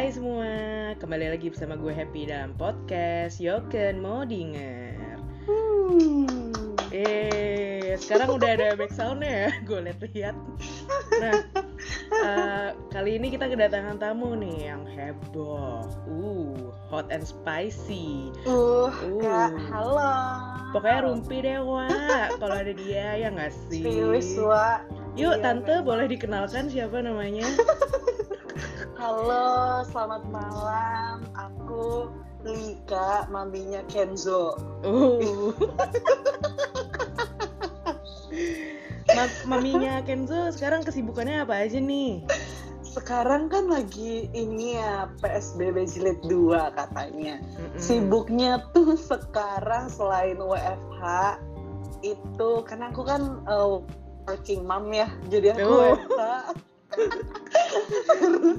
Hai semua, kembali lagi bersama gue Happy dalam podcast Yoken mau denger Hmm. Eh, sekarang udah ada back soundnya ya, gue liat-liat Nah, eh, kali ini kita kedatangan tamu nih yang heboh Uh, hot and spicy Uh, Uh. Kak, halo. Pokoknya rumpi deh, Wak Kalau ada dia, ya nggak sih? Serius. Yuk, Iya, Tante boleh dikenalkan siapa namanya? Halo, selamat malam. Aku Lika, maminya Kenzo. Uh. Ma- maminya Kenzo sekarang kesibukannya apa aja nih? Sekarang kan lagi ini ya PSBB jilid 2 katanya. Mm-mm. Sibuknya tuh sekarang selain WFH itu karena aku kan uh, working mom ya, jadi aku Oh. WFH. Terus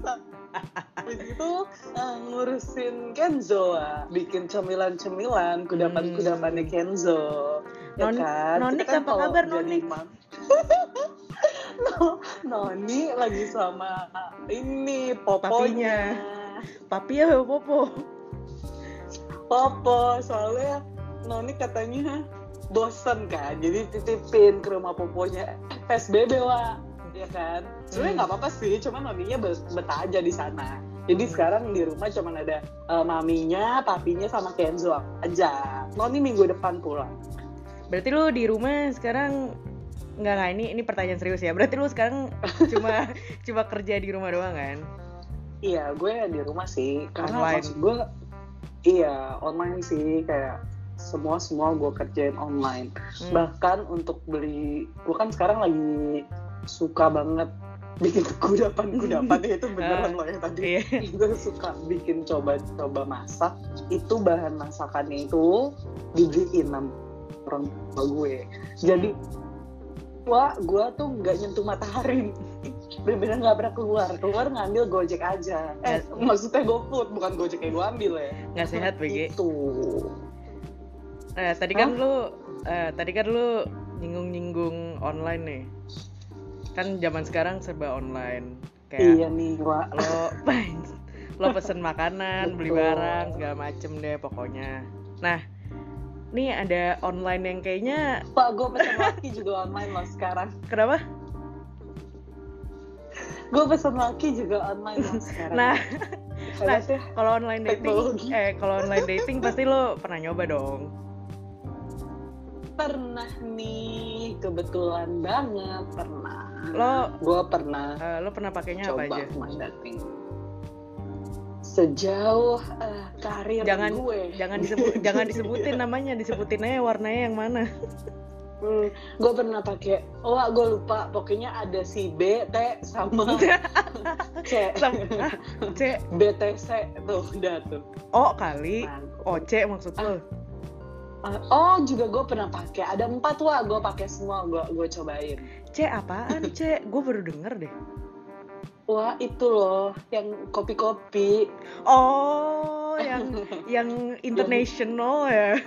habis itu uh, ngurusin Kenzo, bikin cemilan-cemilan, kudapan-kudapannya Kenzo. Ya Non- kan? Nonik, kan apa kabar, Nonik? No- Noni lagi sama ini poponya. Papi ya Popo. Popo, soalnya Noni katanya bosen kan, jadi titipin ke rumah poponya PSBB wa, ya kan? Sebenarnya Hmm. nggak apa-apa sih, cuma maminya be- betah aja di sana. Jadi sekarang di rumah cuma ada eh, maminya, papinya sama Kenzo aja. Noni minggu depan pulang. Berarti lu di rumah sekarang nggak nggak ini ini pertanyaan serius ya. Berarti lu sekarang cuma cuma kerja di rumah doang kan? Iya, gue di rumah sih. Karena Online. maksud gue, iya online sih kayak semua semua gue kerjain online. Hmm. Bahkan untuk beli, gue kan sekarang lagi suka banget bikin kudapan-kudapan itu beneran loh yang tadi. Iya. gue suka bikin coba-coba masak. Itu bahan masakannya itu dibeliin sama orang tua gue. Jadi wah gue tuh nggak nyentuh matahari bener-bener nggak pernah keluar keluar ngambil gojek aja eh Nggak- maksudnya GoFood bukan gojek yang gue ambil ya Nggak sehat BG. itu Eh, tadi kan lu eh, tadi kan lu nyinggung-nyinggung online nih. Kan zaman sekarang serba online. iya Kayak nih Wak. lo lo pesen makanan, beli barang segala macem deh pokoknya. Nah, nih ada online yang kayaknya pak gue pesen laki juga online loh sekarang kenapa? gue pesen laki juga online loh sekarang Nah, ya. kalau online dating eh kalau online dating pasti lo pernah nyoba dong. Pernah nih kebetulan banget pernah Lo gue pernah eh, lo pernah pakainya apa aja? main dating sejauh eh, karir Jangan gue jangan disebut jangan disebutin namanya, disebutin aja warnanya yang mana. Hmm, gue pernah pakai oh gue lupa pokoknya ada si B T sama C Sam- ah, C BTC tuh udah tuh O kali. Mantap. O C maksud lo. Oh juga gue pernah pakai. Ada empat wah gue pakai semua gue gue cobain. C apaan? C? Gue baru denger deh. wah itu loh yang kopi-kopi. Oh, yang yang international ya.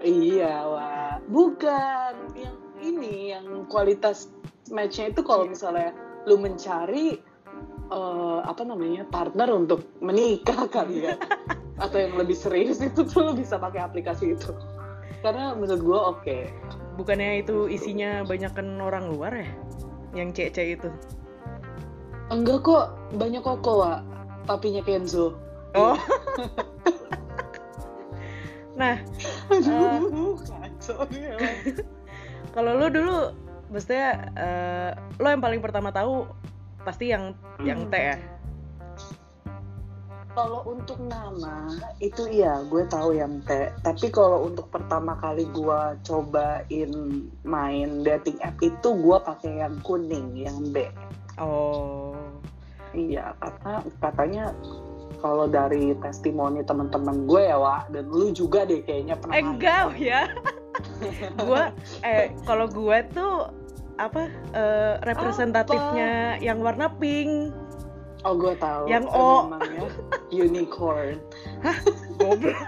iya wah. Bukan yang ini yang kualitas matchnya itu kalau misalnya lu mencari eh, apa namanya partner untuk menikah kali ya. Atau yang lebih serius itu tuh lu bisa pakai aplikasi itu karena menurut gue oke Bukannya itu isinya banyakan orang luar ya? Yang C C itu. enggak kok banyak kok Wak. papinya Kenzo Oh. nah, aduh kacau nih emang. kalau lu dulu maksudnya eh, lo yang paling pertama tahu pasti yang yang T ya. Kalau untuk nama itu iya gue tahu yang T. Tapi kalau untuk pertama kali gue cobain main dating app itu gue pakai yang kuning, yang B. Oh. Iya karena katanya kalau dari testimoni teman-teman gue ya Wak dan lu juga deh kayaknya pernah. Eh, enggak ya. gua eh kalau gua tuh apa eh, representatifnya yang warna pink. Oh gue tahu. Yang O. Ya, unicorn. Goblok.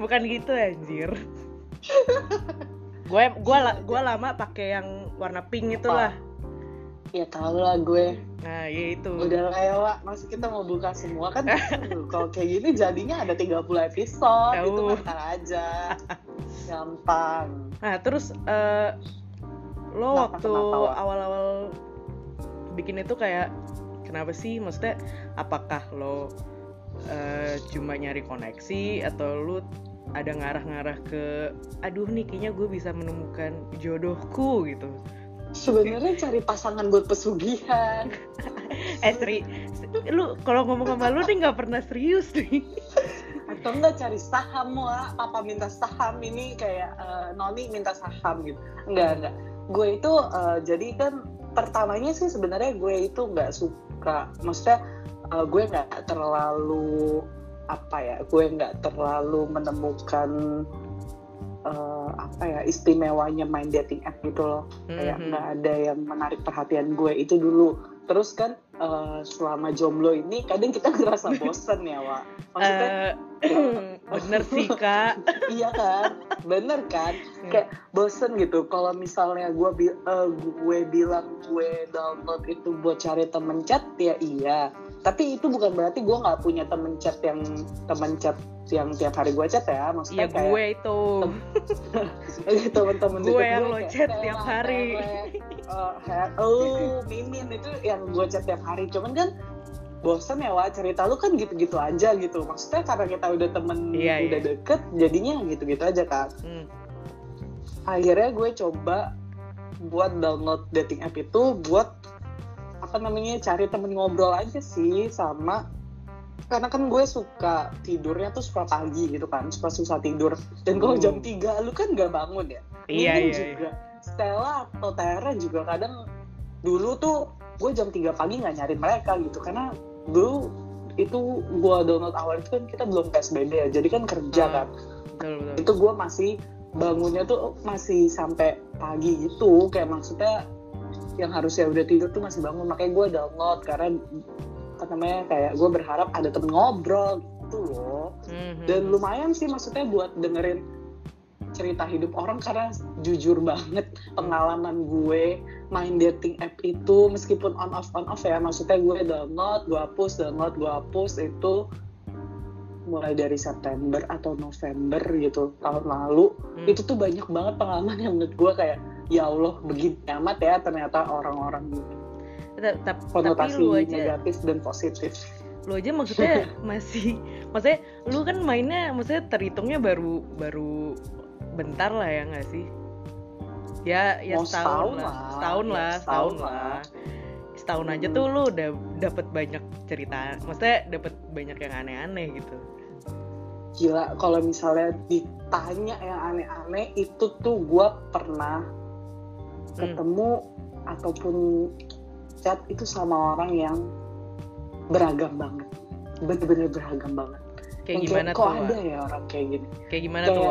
Bukan gitu anjir. gue gua la- gua lama pakai yang warna pink itulah. Ya tau lah gue. Nah, ya itu. Udah lah ya, Wak. Masih kita mau buka semua kan. Kalau kayak gini jadinya ada 30 episode. Tahu. Itu ntar aja. Gampang. Nah, terus eh, lo Kenapa, waktu awal-awal bikin itu kayak kenapa sih? Maksudnya apakah lo eh, cuma nyari koneksi atau lu ada ngarah-ngarah ke aduh nih kayaknya gue bisa menemukan jodohku gitu. Sebenarnya cari pasangan buat pesugihan. Eh, Sri, lu kalau ngomong sama lu nih nggak pernah serius nih. Atau enggak cari saham, Wak. Papa minta saham ini kayak eh, Noni minta saham gitu. Enggak, enggak. Gue itu eh, jadi kan pertamanya sih sebenarnya gue itu nggak suka. Maksudnya eh, gue nggak terlalu apa ya gue nggak terlalu menemukan eh, apa ya istimewanya main dating app gitu loh kayak Mhm. nggak ada yang menarik perhatian gue itu dulu terus kan eh, selama jomblo ini kadang kita ngerasa bosen ya Wak. Maksudnya Eh, bener sih kak. iya kan? Bener kan? Kayak bosen gitu. Kalau misalnya gue bi- eh, gue bilang gue download itu buat cari temen chat ya iya. Tapi itu bukan berarti gue nggak punya temen chat yang temen chat yang tiap hari gue chat ya. Maksudnya Iya kayak gue itu. temen-temen Gue yang gue lo chat tiap hari. Her- oh Mimin itu yang gue chat tiap hari cuman kan bosan ya Wak cerita lu kan gitu-gitu aja gitu maksudnya karena kita udah temen Iya, udah iya. deket jadinya gitu-gitu aja kan Hmm. akhirnya gue coba buat download dating app itu buat apa namanya cari temen ngobrol aja sih sama karena kan gue suka tidurnya tuh suka pagi gitu kan suka susah tidur dan kalau Uh. jam 3 lu kan gak bangun ya Iya Mimin iya. juga Stella atau Tera juga kadang dulu tuh gue jam 3 pagi nggak nyari mereka gitu karena dulu itu gue download awal itu kan kita belum PSBB ya jadi kan kerja Hmm. kan Betul betul. itu gue masih bangunnya tuh masih sampai pagi gitu kayak maksudnya yang harusnya udah tidur tuh masih bangun makanya gue download karena apa namanya kayak gue berharap ada temen ngobrol gitu loh Mhm. dan lumayan sih maksudnya buat dengerin cerita hidup orang karena jujur banget pengalaman gue main dating app itu meskipun on off on off ya. Maksudnya gue download gue hapus download gue hapus itu mulai dari September atau November gitu tahun lalu. Hmm. itu tuh banyak banget pengalaman yang menurut gue kayak ya Allah begini amat ya ternyata orang-orang gitu tapi konotasi lu aja negatif dan positif. Lu aja maksudnya masih maksudnya lu kan mainnya maksudnya terhitungnya baru baru bentar lah ya nggak sih? Ya ya Mau setahun setahun lah. lah, setahun ya, lah setahun setahun lah. lah. Setahun aja tuh lu udah dapet banyak cerita. Maksudnya dapet banyak yang aneh-aneh gitu. Gila kalau misalnya ditanya yang aneh-aneh itu tuh gue pernah Hmm. ketemu ataupun chat itu sama orang yang beragam banget. Bener-bener beragam banget. Kayak Yang gimana kok tuh ada Wak? ya orang kayak gini? Kayak gimana tuh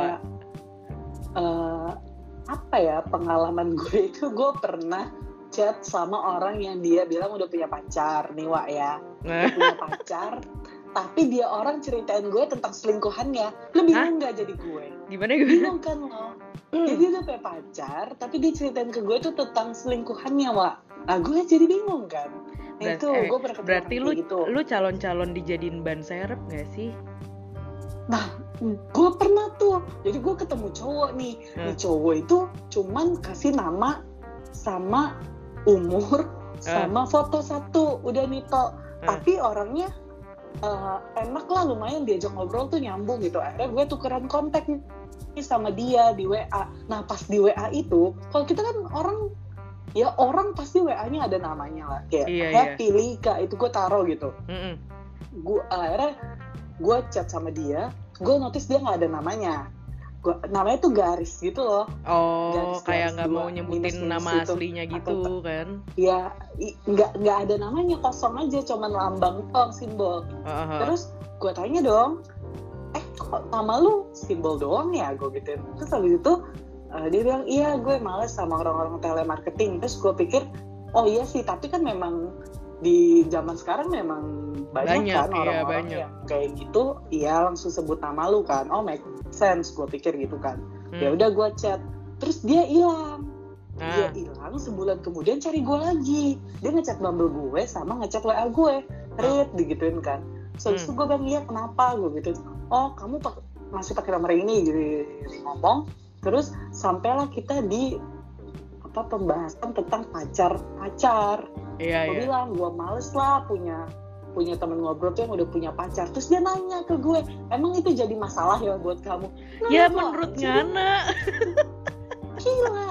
Eh, apa ya pengalaman gue itu gue pernah chat sama orang yang dia bilang udah punya pacar nih Wak ya. Nah, Udah punya pacar tapi dia orang ceritain gue tentang selingkuhannya. Lu bingung nggak jadi gue. Gimana gimana? Bingung kan lo jadi dia udah punya pacar tapi dia ceritain ke gue tuh tentang selingkuhannya Wak. Nah gue jadi bingung kan. Nah, Berarti- itu eh, gue berarti lu gitu. lu calon-calon dijadiin ban serep gak sih gue pernah tuh jadi gue ketemu cowok nih Hmm. nih cowok itu cuman kasih nama sama umur sama foto satu udah nih Tok. Hmm. tapi orangnya eh, enak lah lumayan diajak ngobrol tuh nyambung gitu akhirnya gue tukeran kontak nih sama dia di WA nah pas di WA itu kalau kita kan orang ya orang pasti WA-nya ada namanya lah kayak Iya, iya. Happy Lika itu gue taruh gitu Mm-mm. gue akhirnya gue chat sama dia gue notice dia nggak ada namanya. Gua, namanya tuh garis gitu loh. Oh, Garis-garis kayak nggak mau nyebutin nama gitu. aslinya gitu kan? ya nggak nggak ada namanya kosong aja cuman lambang doang simbol. Aha. terus gue tanya dong eh kok nama lu simbol doang ya? Gue gituin terus habis itu eh, dia bilang iya gue males sama orang-orang telemarketing. Terus gue pikir oh iya sih tapi kan memang di zaman sekarang memang banyak, Banyak, kan iya, orang-orang banyak. yang kayak gitu iya langsung sebut nama lu kan. Oh make sense gue pikir gitu kan. Hmm. ya udah gue chat. Terus dia hilang. Dia Ah. hilang sebulan kemudian cari gue lagi. Dia ngechat bumble gue sama ngechat wa gue. Read digituin kan. So Hmm. itu gue bilang iya kenapa? Gue gitu. Oh kamu pak- masih pakai nomor ini gitu ngomong. Terus sampailah kita di apa pembahasan tentang pacar pacar Iya, gue iya. bilang gue males lah punya punya temen ngobrol tuh yang udah punya pacar terus dia nanya ke gue emang itu jadi masalah ya buat kamu? Ya Kenapa? menurut Ngana. gila.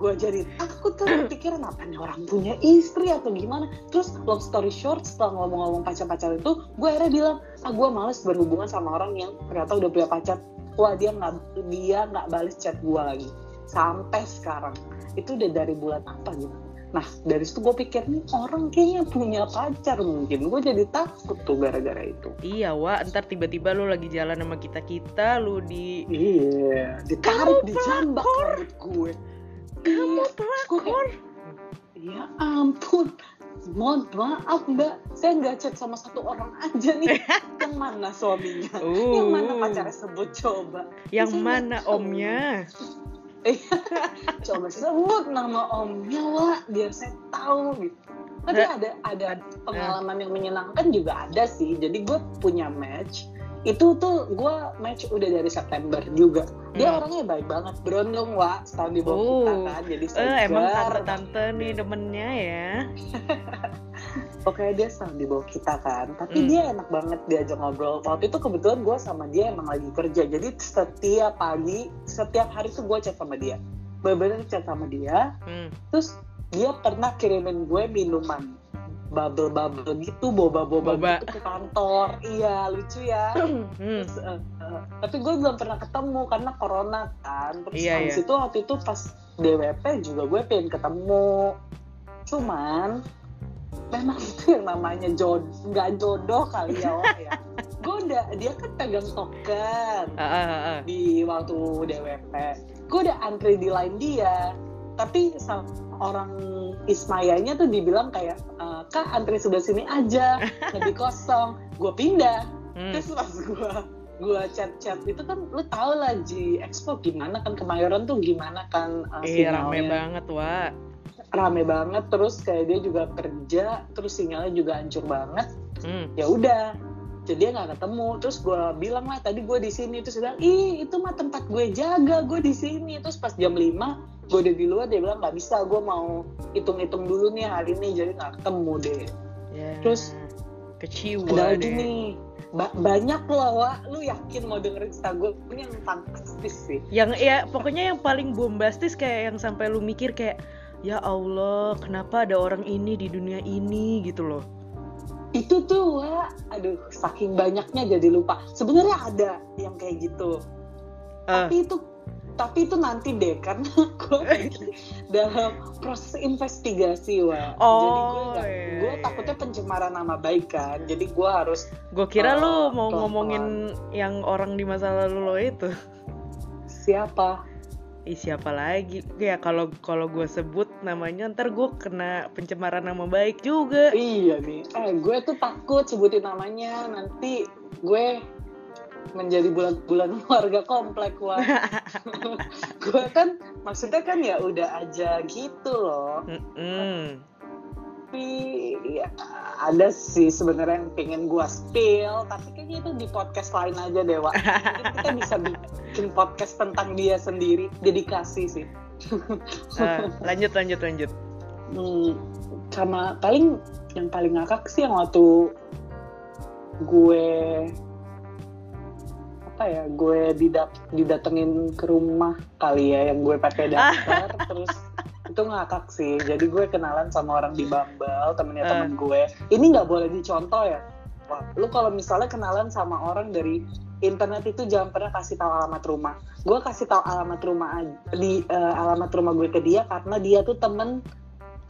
Gue jadi takut kan pikiran apa nih orang punya istri atau gimana. Terus long story short setelah ngomong-ngomong pacar-pacar itu gue akhirnya bilang ah gue males berhubungan sama orang yang ternyata udah punya pacar. Wah dia nggak dia nggak balas chat gue lagi. Sampai sekarang. Itu udah dari bulan apa gitu nah dari situ gue pikir nih orang kayaknya punya pacar mungkin gue jadi takut tuh gara-gara itu Iya, Wak. Ntar tiba-tiba lu lagi jalan sama kita-kita, lu di... iya ditarik dijambak rambut gue Kamu Iya. pelakor. Ya ampun, mohon maaf mbak, saya nggak chat sama satu orang aja nih. yang mana suaminya? Yang mana Uh, pacarnya sebut coba? Yang mana omnya? Coba sebut nama omnya Wak, biar saya tahu gitu. Tapi Nah, ada ada ad- pengalaman yang menyenangkan juga ada sih. Jadi gue punya match. Itu tuh gue match udah dari September juga. Dia Hmm. orangnya baik banget, berondong Wak, setahun di bawah kita Oh. kan. Jadi Eh, emang segar. tante-tante nih demennya ya. pokoknya dia selalu di bawah kita kan tapi Hmm. dia enak banget diajak ngobrol waktu itu kebetulan gue sama dia emang lagi kerja jadi setiap pagi setiap hari tuh gue chat sama dia bener-bener chat sama dia Hmm. terus dia pernah kirimin gue minuman bubble-bubble gitu boba-boba Boba. gitu ke kantor iya lucu ya Hmm. Terus, eh, eh, tapi gue belum pernah ketemu karena corona kan terus Iya, habis iya. itu waktu itu pas DWP juga gue pengen ketemu cuman memang itu yang namanya jod nggak jodoh kali ya Wak, ya gue udah dia kan pegang token ah, ah, ah. di waktu DWP gue udah antri di line dia tapi orang Ismayanya tuh dibilang kayak "Eh, kak antri sebelah sini aja lebih kosong gue pindah Hmm. terus pas gue gue chat chat itu kan lu tau lah G Expo gimana kan kemayoran tuh gimana kan uh, Iya, rame banget, Wak. rame banget terus kayak dia juga kerja terus sinyalnya juga hancur banget Hmm. ya udah dia nggak ketemu. Terus gue bilang lah tadi gue di sini. Terus dia bilang ih itu mah tempat gue jaga gue di sini. Terus pas jam 5 gue udah di luar dia bilang nggak bisa gue mau hitung-hitung dulu nih hari ini jadi nggak ketemu deh. Ya. Terus, kecewa ada lagi deh. nih ba- banyak loh Wak. Lu yakin mau dengerin cerita gue ini yang fantastis sih. Yang ya pokoknya yang paling bombastis kayak yang sampai lu mikir kayak ya Allah, kenapa ada orang ini di dunia ini? Gitu loh. Itu tuh Wak aduh saking banyaknya jadi lupa sebenarnya ada yang kayak gitu Ah. tapi itu tapi itu nanti deh karena gue lagi dalam proses investigasi wah jadi gue Oh, iya, gue iya. takutnya pencemaran nama baik kan jadi gue harus Gue kira Oh, lu mau pelan-pelan. ngomongin yang orang di masa lalu lo itu. siapa Ih, siapa lagi? Ya kalau kalau gue sebut namanya ntar gue kena pencemaran nama baik juga. iya nih eh gue tuh takut sebutin namanya nanti gue menjadi bulan-bulan warga komplek wah gue kan maksudnya kan ya udah aja gitu loh Mm-mm. Tapi ya, ada sih sebenarnya yang pengen gua spill tapi kayaknya itu di podcast lain aja deh Wak. Kita bisa bikin podcast tentang dia sendiri dedikasi sih Ah, lanjut lanjut lanjut. hmm, sama paling yang paling ngakak sih yang waktu gue apa ya gue didat didatengin ke rumah kali ya yang gue pakai daftar terus itu ngakak sih. Jadi gue kenalan sama orang di Bumble temennya temen gue. Ini nggak boleh dicontoh ya. Wah, lu kalau misalnya kenalan sama orang dari internet itu jangan pernah kasih tahu alamat rumah. Gue kasih tahu alamat rumah aja- di eh, alamat rumah gue ke dia karena dia tuh temen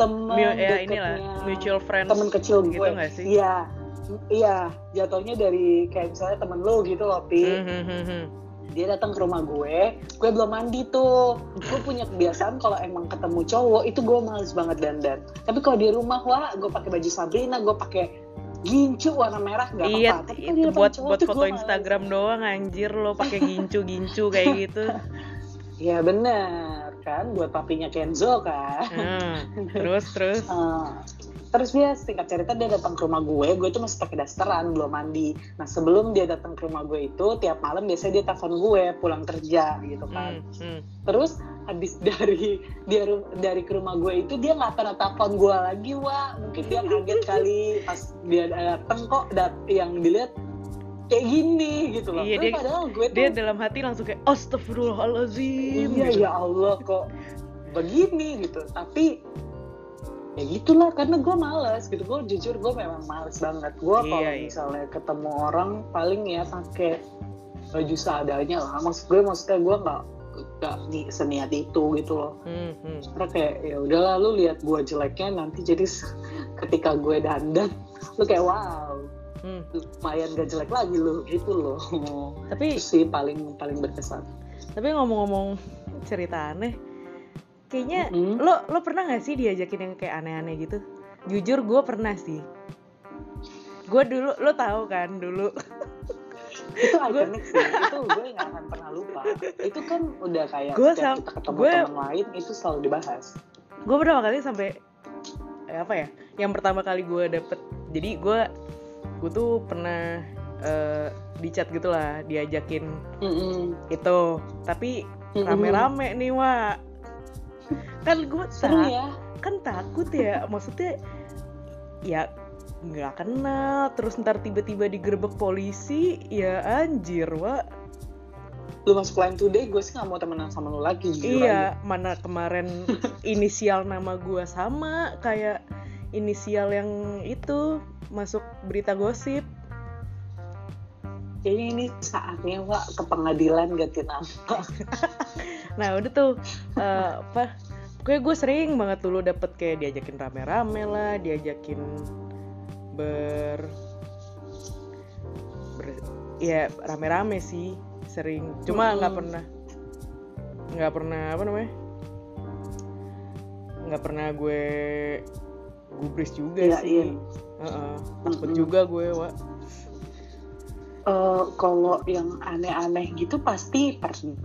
temen Mu- ya deketnya inilah mutual friends. temen kecil gitu gue. nggak sih? iya. Iya. Jatuhnya dari kayak misalnya temen lu gitu loh pi. Hmm, hmm, hmm, hmm. Dia datang ke rumah gue gue belum mandi tuh. Gue punya kebiasaan kalau emang ketemu cowok itu gue males banget dandan. Tapi kalau di rumah wah gue pakai baju Sabrina gue pakai gincu warna merah nggak Iya, apa-apa tapi itu buat cowok buat foto gue males. Instagram doang anjir lo pakai gincu-gincu kayak gitu. Iya bener. Kan buat papinya Kenzo kan. Ah, terus terus. Uh, terus dia singkat cerita dia datang ke rumah gue. Gue tuh masih pakai dasteran belum mandi. Nah sebelum dia datang ke rumah gue itu tiap malam biasanya dia telepon gue pulang kerja gitu kan. Hmm, hmm. terus habis dari dia dari ke rumah gue itu dia nggak pernah telepon gue lagi wah mungkin dia kaget kali pas dia dateng kok dat yang dilihat kayak gini gitu loh. Iya, dia- padahal gue tuh dia dalam hati langsung kayak astagfirullahalazim iya gitu. ya Allah kok begini gitu. Tapi ya gitulah karena gue males gitu. Gue jujur gue memang males banget. Gue Iya, kalau iya. misalnya ketemu orang paling ya pakai baju seadanya lah. Maksud gue maksudnya gue nggak nggak ni- seniat itu gitu loh. Hmm, hmm. karena kayak ya udahlah lu lihat gue jeleknya nanti jadi ketika gue dandan lu kayak wow Hmm. lumayan gak jelek lagi lu. Gitu loh. Tapi itu sih paling paling berkesan. Tapi ngomong-ngomong cerita aneh kayaknya Mm-mm. lo lo pernah nggak sih diajakin yang kayak aneh-aneh gitu? Jujur gue pernah sih. Gue dulu lo tahu kan dulu. Itu ikonik sih. Itu gue nggak akan pernah lupa. Itu kan udah kayak Gue sam- kita ketemu gue- teman lain itu selalu dibahas. gue pertama kali sampai eh, apa ya yang pertama kali gue dapet jadi gue gue tuh pernah eh, di chat gitu lah diajakin Mm-mm. itu. Tapi rame-rame nih wa kan gue seru ya. kan takut ya maksudnya ya nggak kenal terus ntar tiba-tiba digerebek polisi ya anjir wa lu masuk line today gue sih nggak mau temenan sama lu lagi iya mana kemarin inisial nama gua sama kayak inisial yang itu masuk berita gosip. Aja. kayaknya ini saatnya wa ke pengadilan ganti nama nah udah tuh eh, apa pokoknya gue sering banget dulu dapet kayak diajakin rame-rame lah diajakin ber ber ya rame-rame sih sering cuma nggak Mm-mm. pernah nggak pernah apa namanya nggak pernah gue gubris juga Iya, sih iya. Heeh, takut Mm-mm. juga gue wa Eh, kalau yang aneh-aneh gitu pasti pernah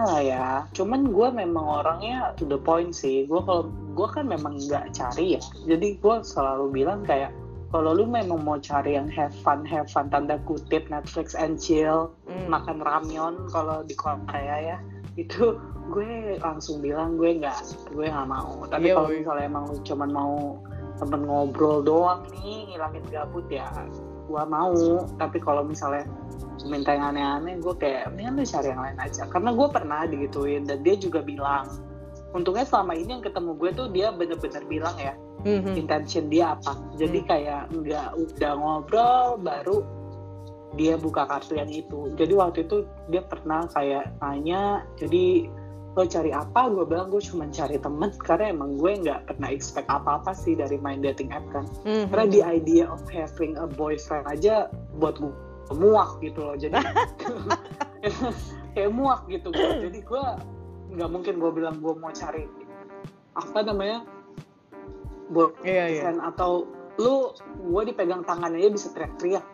lah ya. Cuman gue memang orangnya to the point sih. Gue kalau gue kan memang nggak cari ya. Jadi gue selalu bilang kayak kalau lu memang mau cari yang have fun, have fun tanda kutip Netflix and chill, Hmm. makan ramyeon kalau di Korea ya itu gue langsung bilang gue nggak gue nggak mau. Tapi Iya, kalau misalnya emang lu cuman mau temen ngobrol doang nih ngilangin gabut ya gue mau tapi kalau misalnya minta yang aneh-aneh gue kayak mendingan lu cari yang lain aja karena gue pernah digituin dan dia juga bilang untungnya selama ini yang ketemu gue tuh dia bener-bener bilang ya Mhm. intention dia apa jadi Hmm. kayak nggak udah ngobrol baru dia buka kartu yang itu jadi waktu itu dia pernah kayak nanya jadi lo cari apa gue bilang gue cuma cari temen karena emang gue nggak pernah expect apa-apa sih dari main dating app kan Mhm. karena the idea of having a boyfriend aja buat gue muak gitu loh jadi kayak muak gitu gue jadi gue nggak mungkin gue bilang gue mau cari apa namanya iya iya boyfriend atau lu gue dipegang tangan aja bisa teriak-teriak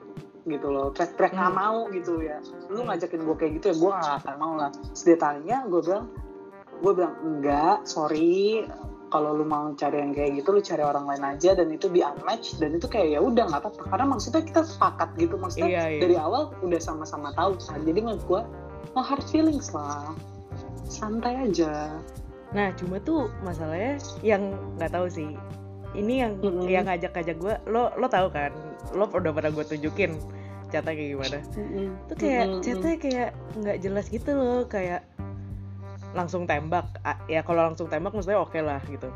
gitu loh teriak-teriak nggak Hmm. mau gitu ya lu Hmm. ngajakin gue kayak gitu ya gue nggak akan mau lah tanya gue bilang gue bilang enggak sorry kalau lu mau cari yang kayak gitu lu cari orang lain aja dan itu di unmatch dan itu kayak ya udah nggak apa-apa karena maksudnya kita sepakat gitu maksudnya Iya, iya. dari awal udah sama-sama tahu kan jadi menurut gue no hard feelings lah santai aja Nah, cuma tuh masalahnya yang nggak tahu sih. Ini yang Mm-mm. yang ngajak-ngajak gue, lo lo tahu kan? Lo udah pernah gue tunjukin catnya kayak gimana? Tuh kayak Mm-mm. catnya kayak nggak jelas gitu loh, kayak langsung tembak. Ya kalau langsung tembak maksudnya oke lah gitu.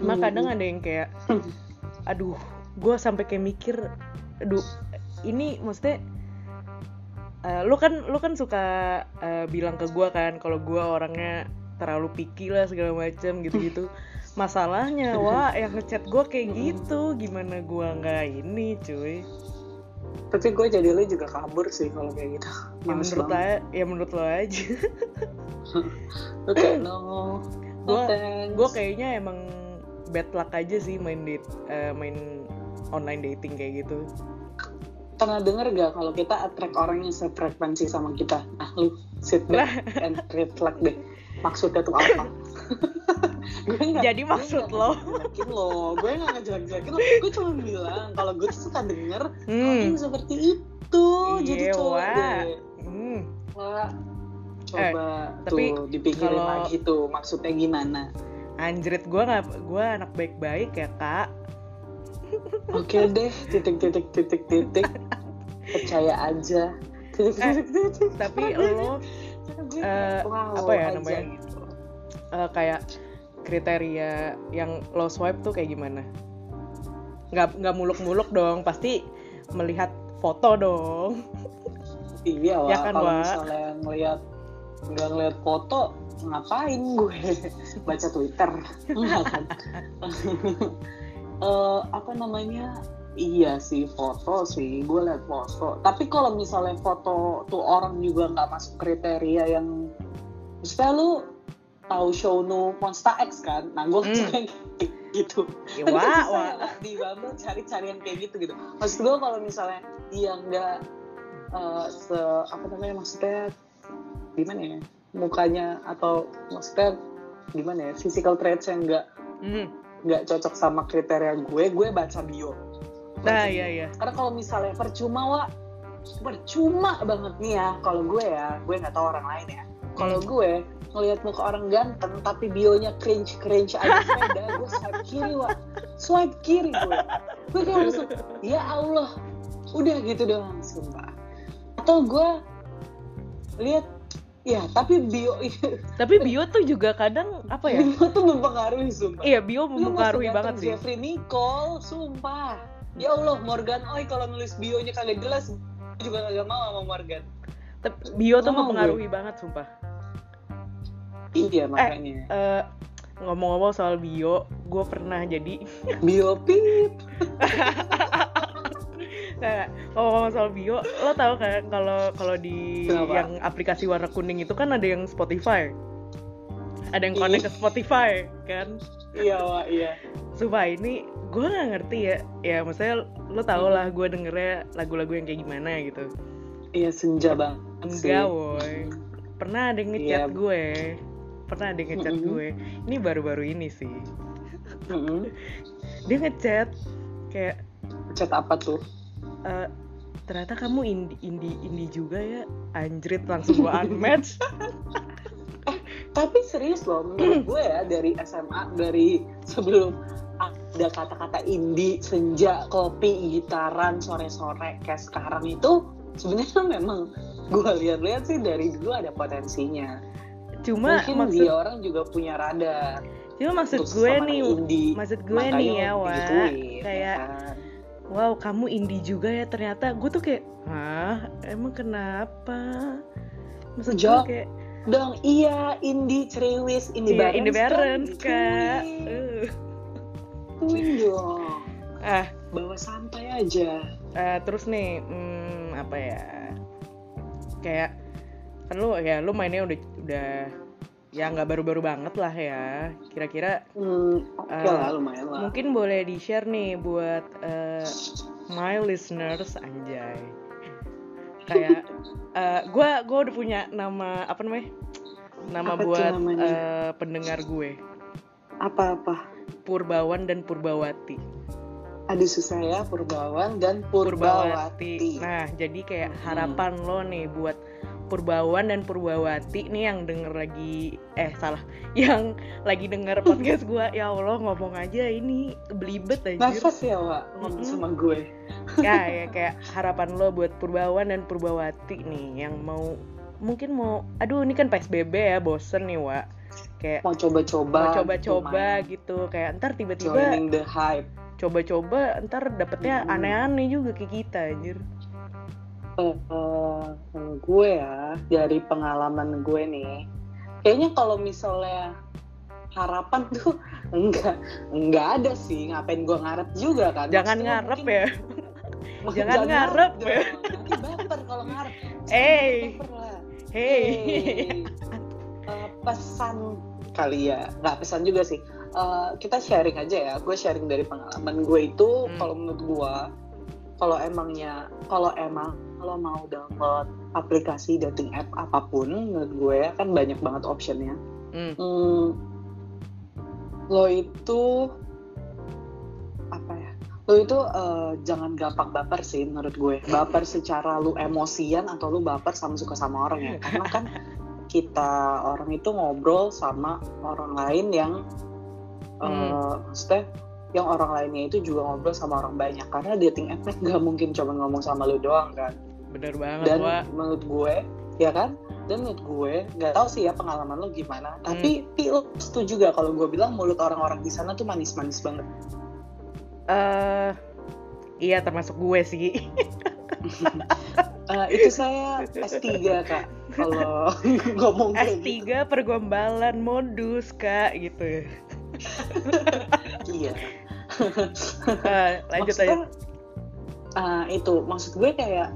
Cuma kadang ada yang kayak, aduh, gue sampai kayak mikir, aduh, ini maksudnya eh, lu kan lu kan suka eh, bilang ke gue kan kalau gue orangnya terlalu picky lah segala macam gitu-gitu masalahnya wah yang ngechat gue kayak gitu gimana gue nggak ini cuy tapi gue jadi lu juga kabur sih kalau kayak gitu. Ya Males menurut aja ya menurut lo aja. Lu kayak no thanks. gue kayaknya emang bad luck aja sih main date eh, main online dating kayak gitu. Pernah denger gak kalau kita attract orang yang sefrekuensi sama kita? Nah lu sit back and reflect deh. Maksudnya tuh apa? gue Jadi maksud lo? ngejelek-jelekin lo gue nggak ngejelek-jelekin lo gue cuma bilang kalau gue tuh suka denger Hmm. orang seperti itu jadi Iya, coba deh Hmm. Coba tapi tuh dipikirin kalau- lagi tuh maksudnya gimana Anjrit gue nggak gue anak baik-baik ya kak. oke deh titik titik titik titik percaya aja titik Eh, titik titik Tapi lo eh, wow, apa ya namanya? gitu. eh, kayak kriteria yang lo swipe tuh kayak gimana? Nggak nggak muluk-muluk dong, pasti melihat foto dong. Iya, Wak. Ya kan, kalau misalnya ngelihat nggak ngelihat foto, ngapain gue baca Twitter? Eh, apa namanya? Iya sih foto sih, gue lihat foto. Tapi kalau misalnya foto tuh orang juga nggak masuk kriteria yang, misalnya lu tahu show no Monster X kan? Nah gue Hmm. yang gitu. Ya, kan wah, wah. di Bumble cari-cari yang kayak gitu gitu. Maksud gue kalau misalnya dia nggak eh, se apa namanya maksudnya gimana ya mukanya atau maksudnya gimana ya physical traits yang nggak Hmm. nggak cocok sama kriteria gue, gue baca bio. Nah iya iya. Karena kalau misalnya percuma wa percuma banget nih ya kalau gue ya gue nggak tahu orang lain ya kalau gue ngelihat muka orang ganteng tapi bionya cringe cringe aja sepeda gue swipe kiri wa swipe kiri gue gue kayak langsung ya Allah udah gitu doang sumpah atau gue lihat ya tapi bio Tapi bio tuh juga kadang apa ya? bio tuh mempengaruhi sumpah Iya bio mempengaruhi banget sih. Jeffrey Nicole, sumpah. Ya Allah, Morgan Oi kalau nulis bionya kagak jelas, juga kagak mau sama Morgan. Bio tuh Mau mempengaruhi banget sumpah. Iya makanya. Eh, ngomong-ngomong soal bio, gue pernah jadi Bio pip. Nah, ngomong-ngomong soal bio, lo tau kan kalau kalau di Kenapa? yang aplikasi warna kuning itu kan ada yang Spotify. Ada yang connect ke Spotify kan. Iya, Wak, iya. Sumpah ini gue nggak ngerti ya. Ya maksudnya lo tau lah gue dengernya lagu-lagu yang kayak gimana gitu. Iya senja sih. Enggak woy. Pernah ada yang ngechat Iya. gue. Pernah ada yang ngechat Mm-mm. gue. Ini baru-baru ini sih. Mm-mm. Dia ngechat kayak Chat apa tuh? "Eh, ternyata kamu indie indie indie juga ya anjrit langsung gue unmatch Tapi serius loh, menurut gue ya dari SMA dari sebelum ada kata-kata indie, senja, kopi, gitaran, sore-sore kayak sekarang itu sebenarnya memang gue lihat-lihat sih dari dulu ada potensinya. cuma Mungkin maksud dia orang juga punya radar. cuma maksud untuk gue nih indie. maksud gue nih ya digituin, ya kayak kan? wow kamu indie juga ya ternyata gue tuh kayak hah emang kenapa maksud gue Jawab. kayak dong iya indie ceriwis indie iya bareng indie barens kak Uh. Tuin dong ah bawa santai aja eh, terus nih hmm, apa ya kayak kan lu ya lu mainnya udah udah ya nggak baru-baru banget lah ya. Kira-kira hmm, oke Eh, lah lumayan lah. mungkin boleh di share nih buat eh, my listeners anjay. Kayak eh, gue gue udah punya nama apa namanya? Nama Apa buat eh, pendengar gue. Apa-apa? Purbawan dan Purbawati ada susah ya Purbawan dan Purbawati. Nah jadi kayak Hmm. harapan lo nih buat Purbawan dan Purbawati nih yang denger lagi eh salah yang lagi denger podcast gue ya Allah ngomong aja ini belibet aja nafas ya Wak ngomong Mm-mm. sama gue. Ya, ya kayak harapan lo buat Purbawan dan Purbawati nih yang mau mungkin mau aduh ini kan PSBB ya bosen nih Wak. Kayak mau coba-coba mau coba-coba gitu, gitu kayak ntar tiba-tiba joining the hype coba-coba ntar dapetnya Hmm. aneh-aneh juga kayak kita anjir eh, gue ya dari pengalaman gue nih kayaknya kalau misalnya harapan tuh enggak enggak ada sih ngapain gue ngarep juga kan jangan Maksudnya ngarep mungkin- ya Jangan ngarep dong. ya. nanti baper kalau ngarep lah. hey Hey. Eh, pesan kali ya nggak pesan juga sih Eh, kita sharing aja ya gue sharing dari pengalaman gue itu Hmm. kalau menurut gue kalau emangnya kalau emang kalau mau download aplikasi dating app apa pun menurut gue kan banyak banget optionnya Hmm. Hmm, lo itu apa ya? Lo itu eh, jangan gampang baper sih menurut gue. Baper secara lu emosian atau lu baper sama suka sama orang ya. Karena kan kita orang itu ngobrol sama orang lain yang eh, Hmm. maksudnya yang orang lainnya itu juga ngobrol sama orang banyak karena dating app nggak mungkin cuma ngomong sama lu doang kan Bener banget, dan Wak. menurut gue ya kan dan menurut gue nggak tahu sih ya pengalaman lo gimana tapi Pi, lo setuju gak kalau gue bilang mulut orang-orang di sana tuh manis-manis banget Eh, iya termasuk gue sih. Eh, itu saya S3 kak kalau ngomong kayak S3 gitu pergombalan modus, Kak, gitu. iya Eh, lanjut aja. eh, itu maksud gue kayak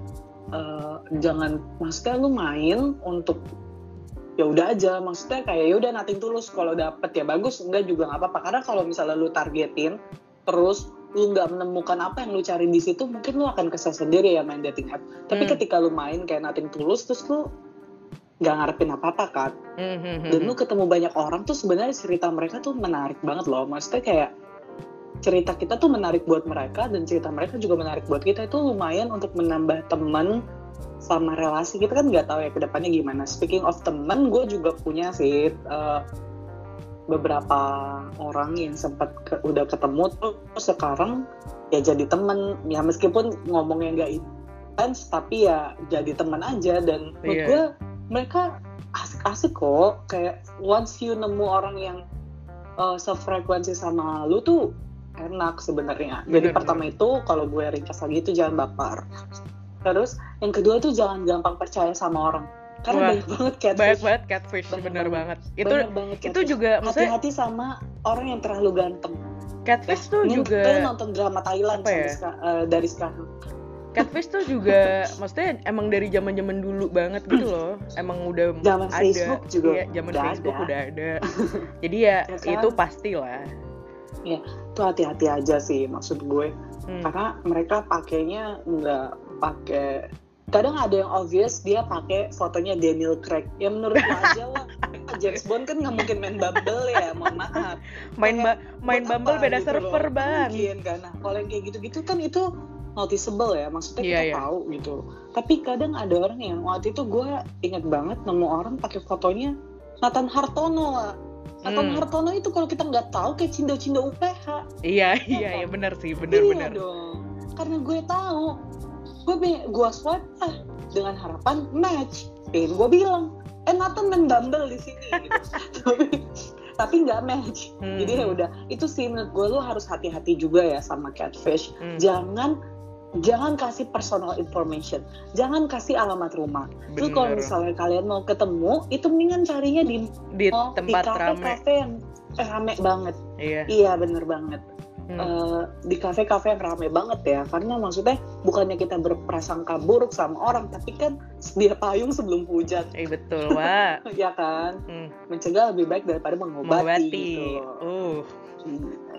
eh, jangan maksudnya lu main untuk ya udah aja maksudnya kayak ya udah nating tulus kalau dapet ya bagus enggak juga nggak apa-apa karena kalau misalnya lu targetin terus lu nggak menemukan apa yang lu cari di situ mungkin lu akan kesel sendiri ya main dating app tapi Hmm. ketika lu main kayak nating tulus terus lu nggak ngarepin apa-apa kan? Hmm, hmm, hmm, dan hmm. lu ketemu banyak orang tuh sebenarnya cerita mereka tuh menarik banget loh. Maksudnya kayak cerita kita tuh menarik buat mereka dan cerita mereka juga menarik buat kita. Itu lumayan untuk menambah teman sama relasi kita kan nggak tahu ya ke depannya gimana. Speaking of teman gue juga punya sih eh, beberapa orang yang sempat ke- udah ketemu tuh sekarang ya jadi temen ya meskipun ngomongnya nggak intens tapi ya jadi teman aja. Dan menurut Iya. gue mereka asik-asik kok kayak once you nemu orang yang uh, sefrekuensi sama lu tuh enak sebenarnya jadi Bener, pertama itu kalau gue ringkas lagi itu jangan baper terus yang kedua tuh jangan gampang percaya sama orang karena Wah, banyak banget catfish Banyak banget catfish, Banyak bener banget. banget. Itu Banyak banget itu catfish. juga maksudnya hati-hati sama orang yang terlalu ganteng catfish tuh Ini juga nonton drama Thailand ya? eh, dari sekarang catfish tuh juga maksudnya emang dari zaman-zaman dulu banget gitu loh. Emang udah Zaman ada. Facebook juga Iya, zaman udah Facebook ada. udah ada. Jadi ya Ya kan? itu pastilah. tuh hati-hati aja sih maksud gue Hmm. karena mereka pakainya nggak pakai kadang ada yang obvious dia pakai fotonya Daniel Craig ya menurut gue aja lah James Bond kan nggak mungkin main Bumble ya mohon maaf Main ba- main Bumble beda gitu server. Bang. mungkin kan nah kalau yang kayak gitu-gitu kan itu noticeable ya maksudnya Iya, kita iya. tahu gitu tapi kadang ada orang yang waktu itu gue inget banget nemu orang pakai fotonya Nathan Hartono lah Nathan Hmm. Hartono itu kalau kita nggak tahu kayak cindo-cindo UPH Iya, iya, kan? iya benar sih, iya benar-benar. dong karena gue tahu gue gue swipe ah dengan harapan match dan gue bilang eh Nathan main Bumble di sini gitu. tapi tapi nggak match Hmm. jadi ya udah itu sih menurut gue lo harus hati-hati juga ya sama catfish Hmm, jangan jangan kasih personal information jangan kasih alamat rumah Terus kalau bener. misalnya kalian mau ketemu itu mendingan carinya di di mall, tempat di rame. kafe-kafe yang eh, rame banget Iya. iya bener banget Hmm. Eh, di kafe-kafe yang rame banget ya karena maksudnya bukannya kita berprasangka buruk sama orang tapi kan sedia payung sebelum hujan Eh betul, Wak. ya kan Hmm. mencegah lebih baik daripada mengobati, Mengobati. gitu Uh,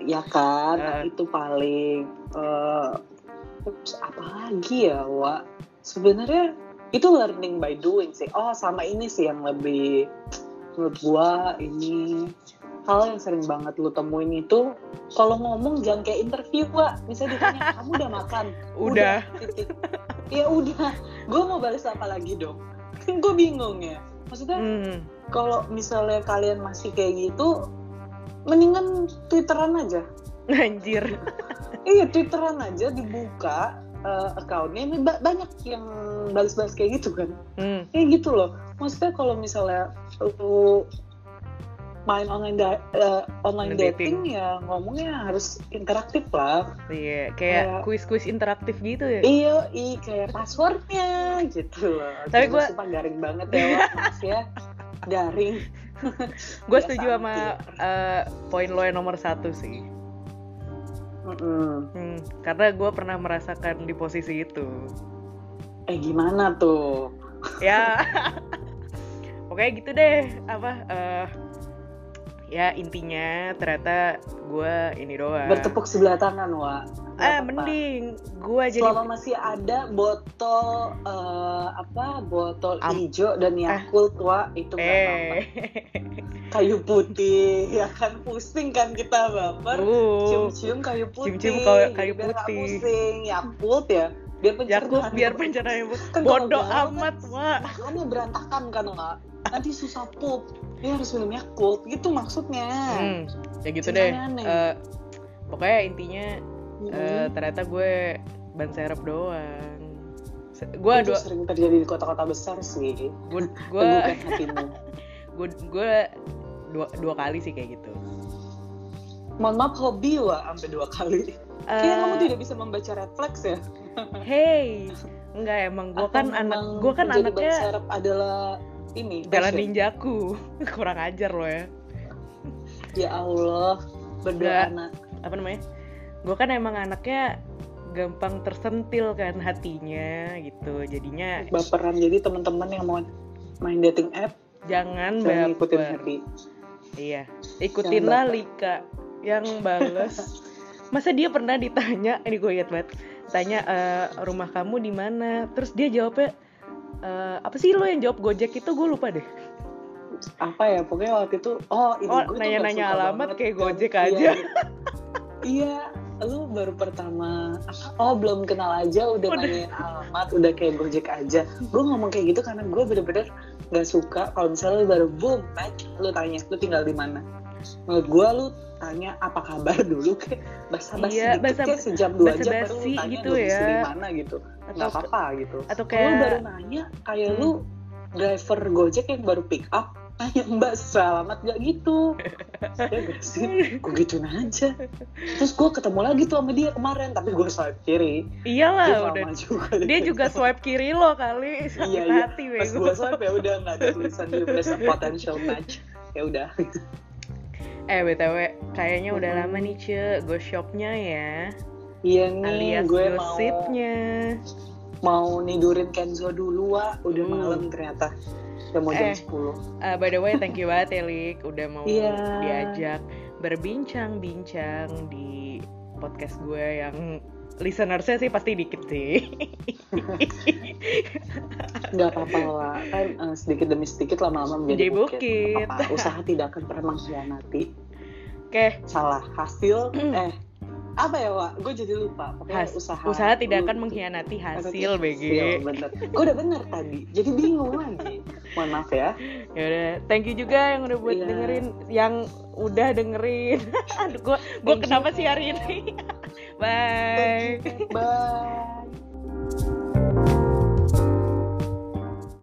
ya kan Nah, Eh. itu paling eh, terus apa lagi ya Wak? Sebenarnya itu learning by doing sih. Oh sama ini sih yang lebih menurut gua ini hal yang sering banget lu temuin itu kalau ngomong jangan kayak interview Wak. Misalnya ditanya kamu udah makan? Udah. titik. Ya udah. Gue mau balas apa lagi dong? Kan gue bingung ya. Maksudnya Hmm. kalau misalnya kalian masih kayak gitu mendingan twitteran aja Anjir. iya twitteran aja dibuka eh, accountnya. Ini ba- banyak yang balas-balas kayak gitu kan. Hmm. kayak gitu loh. Maksudnya kalau misalnya lu main online da- eh, online Online dating, ya ngomongnya harus interaktif lah. Iya, kayak kuis-kuis interaktif gitu ya. iya i kayak passwordnya gitu loh. Tapi gua- sumpah garing banget ya mas ya. Garing. Gue setuju sama eh, poin lo yang nomor satu sih. Mm-mm. Hmm, karena gue pernah merasakan di posisi itu. eh gimana tuh ya, pokoknya gitu deh. Apa? eh, ya intinya ternyata gue ini doang. bertepuk sebelah tangan Nggak Ah, apa-apa. mending gue jadi selama masih ada botol eh, apa botol Am- hijau dan Yakult Wak itu nggak apa-apa eh kayu putih ya kan? Pusing kan kita baper Uh, cium-cium kayu putih. Cium-cium kayu- kayu biar putih. pusing. Yakult ya. Biar pencernaan. Yakult biar pencernaan Kan bodoh amat, Wak. makannya berantakan kan nggak nanti susah pup dia harus minum yakult gitu maksudnya. Hmm, ya gitu Cinta deh. aneh. Eh, pokoknya intinya Hmm. eh, ternyata gue ban serep doang. Gue dua, sering terjadi di kota-kota besar sih. Gue gue gue gue dua dua kali sih kayak gitu. mohon maaf hobi wa sampai dua kali Kayaknya kamu Eh, tidak bisa membaca refleks ya Hey, enggak emang gue kan anak gue kan anaknya adalah ini passion? ninjaku kurang ajar lo ya. ya Allah berdoa anak Apa namanya? Gue kan emang anaknya gampang tersentil kan hatinya gitu. Jadinya baperan jadi teman-teman yang mau main dating app jangan jangan ikutin happy Iya, ikutinlah. Lika yang bales. Masa dia pernah ditanya, ini gue inget banget, tanya "Eh, rumah kamu di mana? Terus dia jawabnya "Eh, apa sih lo yang jawab Gojek itu gue lupa deh. apa ya pokoknya waktu itu oh ini Oh, nanya-nanya alamat kayak kan. Gojek Iya, aja. iya lu baru pertama oh belum kenal aja udah, Udah. nanyain alamat udah kayak gojek aja gue ngomong kayak gitu karena gue bener-bener nggak suka kalau misalnya lu baru boom match lu tanya lu tinggal di mana menurut gue lu tanya apa kabar dulu kayak basa-basi Iya, dikit basa- kayak sejam dua jam baru lu tanya gitu ya. di mana gitu Atau nggak apa-apa gitu atau kalau lu baru kayak nanya kayak Hmm. lu driver gojek yang baru pick up tanya mbak selamat gak gitu? Ya sih gue gituin aja? Terus gue ketemu lagi tuh sama dia kemarin tapi gue swipe kiri. Dia iyalah lama udah juga. Dia juga swipe kiri lo kali sakit iya iya. hati pas gue swipe ya udah nggak ada tulisan di a potential match. Ya udah. Eh btw, kayaknya udah lama nih ce shopnya ya, iya nih alias gue mau gosipnya. mau nidurin Kenzo dulu wa udah Hmm. malam ternyata udah mau jam Eh. 10 Uh, by the way, thank you banget ya, Lik. Udah mau Iya. diajak berbincang-bincang di podcast gue yang listenersnya sih pasti dikit sih. nggak apa-apa lah kan eh, sedikit demi sedikit lama-lama menjadi Jadi bukit, bukit. Nggak apa-apa. usaha tidak akan pernah mengkhianati Oke, salah hasil eh apa ya Wak? gue jadi lupa pokoknya has- usaha usaha tidak akan mengkhianati Hasil, BG. bener gue udah bener tadi jadi bingung lagi mohon maaf ya Ya udah, thank you juga yang udah buat Iya. dengerin, yang udah dengerin. Aduh, gue gue you. kenapa sih hari ini? Bye. bye